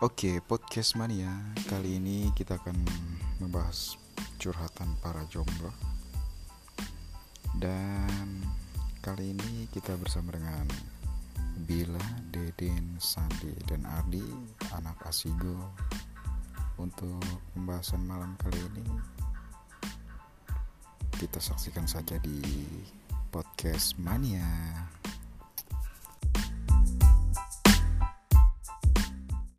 Oke, podcast mania. Kali ini kita akan membahas curhatan para jomblo. Dan kali ini kita bersama dengan Bila, Deden, Sandi, dan Ardi, anak Asigo. Untuk pembahasan malam kali ini kita saksikan saja di podcast mania.